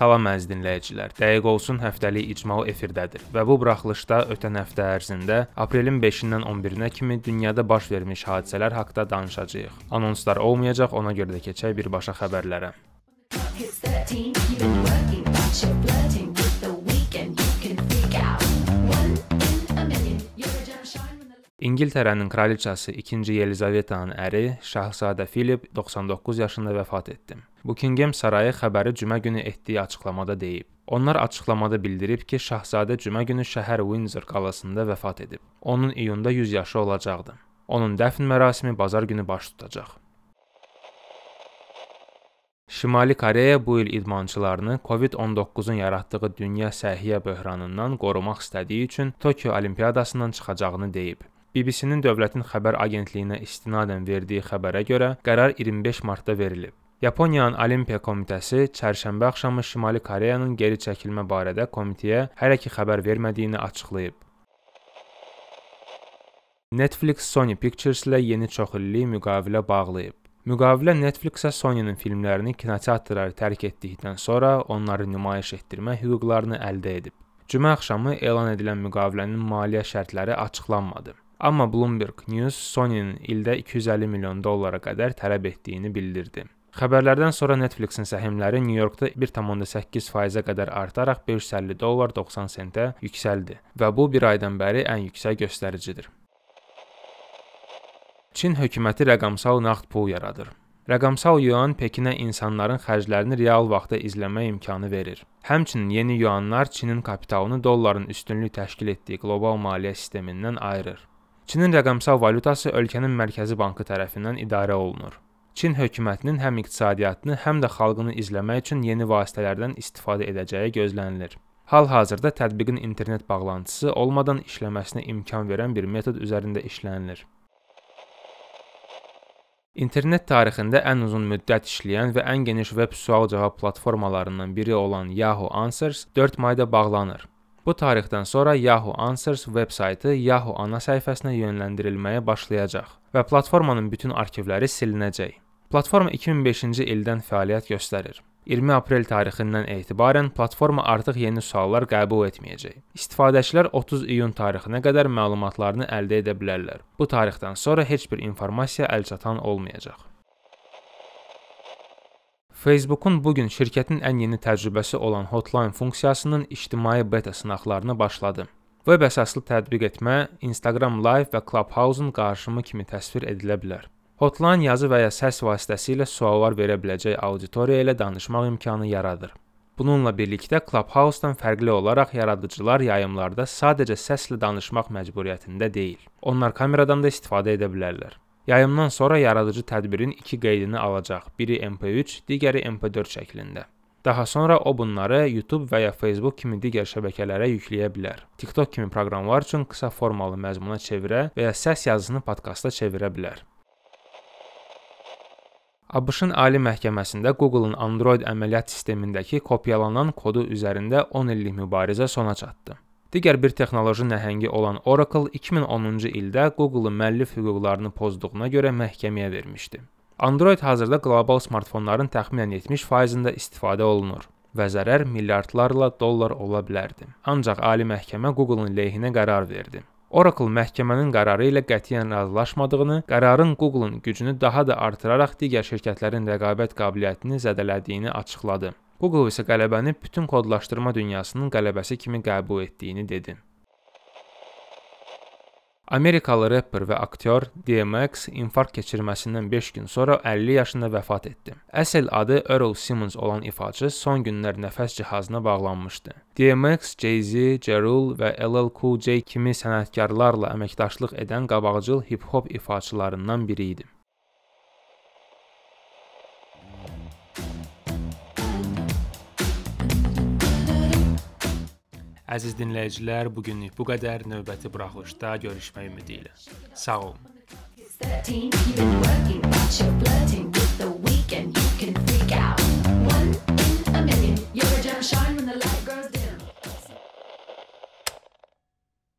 Salam əziz dinləyicilər. Dəqiq olsun həftəlik icmal efirdədir və bu buraxılışda ötən həftə ərzində aprelin 5-dən 11-nə kimi dünyada baş vermiş hadisələr haqqında danışacağıq. Anonslar olmayacaq, ona görə də keçək birbaşa xəbərlərə. İngiltərənin kraliçası 2-ci Yelizavetanın əri Şahzadə Filip 99 yaşında vəfat etdi. Buckingham sarayı xəbəri cümə günü etdiyi açıqlamada deyib. Onlar açıqlamada bildirib ki, şahzadə cümə günü şəhər Windsor qalasında vəfat edib. Onun iyunda 100 yaşı olacaqdı. Onun dəfn mərasimi bazar günü baş tutacaq. Şimali Koreya bu il idmançılarını COVID-19-un yaratdığı dünya səhiyyə böhranından qorumaq istədiyi üçün Tokio Olimpiyadasından çıxacağını deyib. BBC-nin dövlətin xəbər agentliyinə istinadən verdiyi xəbərə görə qərar 25 martda verilib. Yaponiyanın Olimpiya Komitəsi çərşənbə axşamı Şimali Koreyanın geri çəkilmə barədə komitəyə hələ ki xəbər vermədiyini açıqlayıb. Netflix Sony Pictures ilə yeni çoxillik müqavilə bağlayıb. Müqavilə Netflix-ə Sony-nin filmlərini kinoteatrları tərk etdikdən sonra onları nümayiş etdirmə hüquqlarını əldə edib. Cümə axşamı elan edilən müqavilənin maliyyə şərtləri açıqlanmadı. Amma Bloomberg News Sony-nin ildə 250 milyon dollara qədər tələb etdiyini bildirdi. Xəbərlərdən sonra Netflix-in səhmləri New Yorkda 1.8%-ə qədər artaraq 550 dollar 90 sentə yüksəldi və bu bir aydan bəri ən yüksək göstəricidir. Çin hökuməti rəqəmsal nağd pul yaradır. Rəqəmsal yuan Pekinə insanların xərclərini real vaxtda izləmə imkanı verir. Həmçinin yeni yuanlar Çinin kapitalını dolların üstünlük təşkil etdiyi qlobal maliyyə sistemindən ayırır. Çinin rəqəmsal valyutası ölkənin mərkəzi bankı tərəfindən idarə olunur. Çin hökumətinin həm iqtisadiyyatını, həm də xalqını izləmək üçün yeni vasitələrdən istifadə edəcəyi gözlənilir. Hal-hazırda tətbiqin internet bağlantısı olmadan işləməsinə imkan verən bir metod üzərində işlənilir. İnternet tarixində ən uzun müddət işləyən və ən geniş veb sual-cavab platformalarından biri olan Yahoo Answers 4 mayda bağlanır. Bu tarixdən sonra Yahoo Answers veb saytı Yahoo ana səhifəsinə yönləndirilməyə başlayacaq və platformanın bütün arxivləri silinəcək. Platforma 2005-ci ildən fəaliyyət göstərir. 20 aprel tarixindən etibarən platforma artıq yeni suallar qəbul etməyəcək. İstifadəçilər 30 iyun tarixinə qədər məlumatlarını əldə edə bilərlər. Bu tarixdən sonra heç bir informasiya əlçatan olmayacaq. Facebook-un bu gün şirkətin ən yeni təcrübəsi olan Hotline funksiyasının ictimai beta sınaqlarını başladı. Web əsaslı tətbiq etmə Instagram Live və Clubhouse-un qarşımı kimi təsvir edilə bilər. Hotline yazı və ya səs vasitəsilə suallar verə biləcək auditoriya ilə danışmaq imkanı yaradır. Bununla birlikdə Clubhouse-dan fərqli olaraq yaradıcılar yayımlarda sadəcə səslə danışmaq məcburiyyətində deyil. Onlar kameradan da istifadə edə bilərlər. Yayımdan sonra yaradıcı tədbirin iki qeydini alacaq. Biri MP3, digəri MP4 şəklində. Daha sonra o bunları YouTube və ya Facebook kimi digər şəbəkələrə yükləyə bilər. TikTok kimi proqramlar üçün qısa formalı məzmuna çevirə və ya səs yazısını podkasta çevirə bilər. ABŞ-ın Ali Məhkəməsində Google-un Android əməliyyat sistemindəki kopyalanan kodu üzərində 10 illik mübarizə sona çatdı. Digər bir texnoloji nəhəngi olan Oracle 2010-cu ildə Google-un müəllif hüquqlarını pozduğuna görə məhkəməyə vermişdi. Android hazırda qlobal smartfonların təxminən 70%-də istifadə olunur və zərər milyardlarla dollar ola bilərdi. Ancaq Ali Məhkəmə Google-un əleyhinə qərar verdi. Oracle məhkəmənin qərarı ilə qətiyyən razılaşmadığını, qərarın Google-un gücünü daha da artıraraq digər şirkətlərin rəqabət qabiliyyətini zədələdiyini açıqladı. Google isə qələbəni bütün kodlaşdırma dünyasının qələbəsi kimi qəbul etdiyini dedi. Amerikalı rapper və aktyor DMX infarkt keçirməsindən 5 gün sonra 50 yaşında vəfat etdi. Əsl adı Earl Simmons olan ifaçı son günlər nəfəs cihazına bağlanmışdı. DMX, Jay-Z, Jerul və LL Cool J kimi sənətkarlarla əməkdaşlıq edən qabaqcıl hip-hop ifaçılarından biri idi. Əziz dinləyicilər, bu günlük bu qədər. Növbəti buraxılışda görüşmək ümidi ilə. Sağ olun. 13,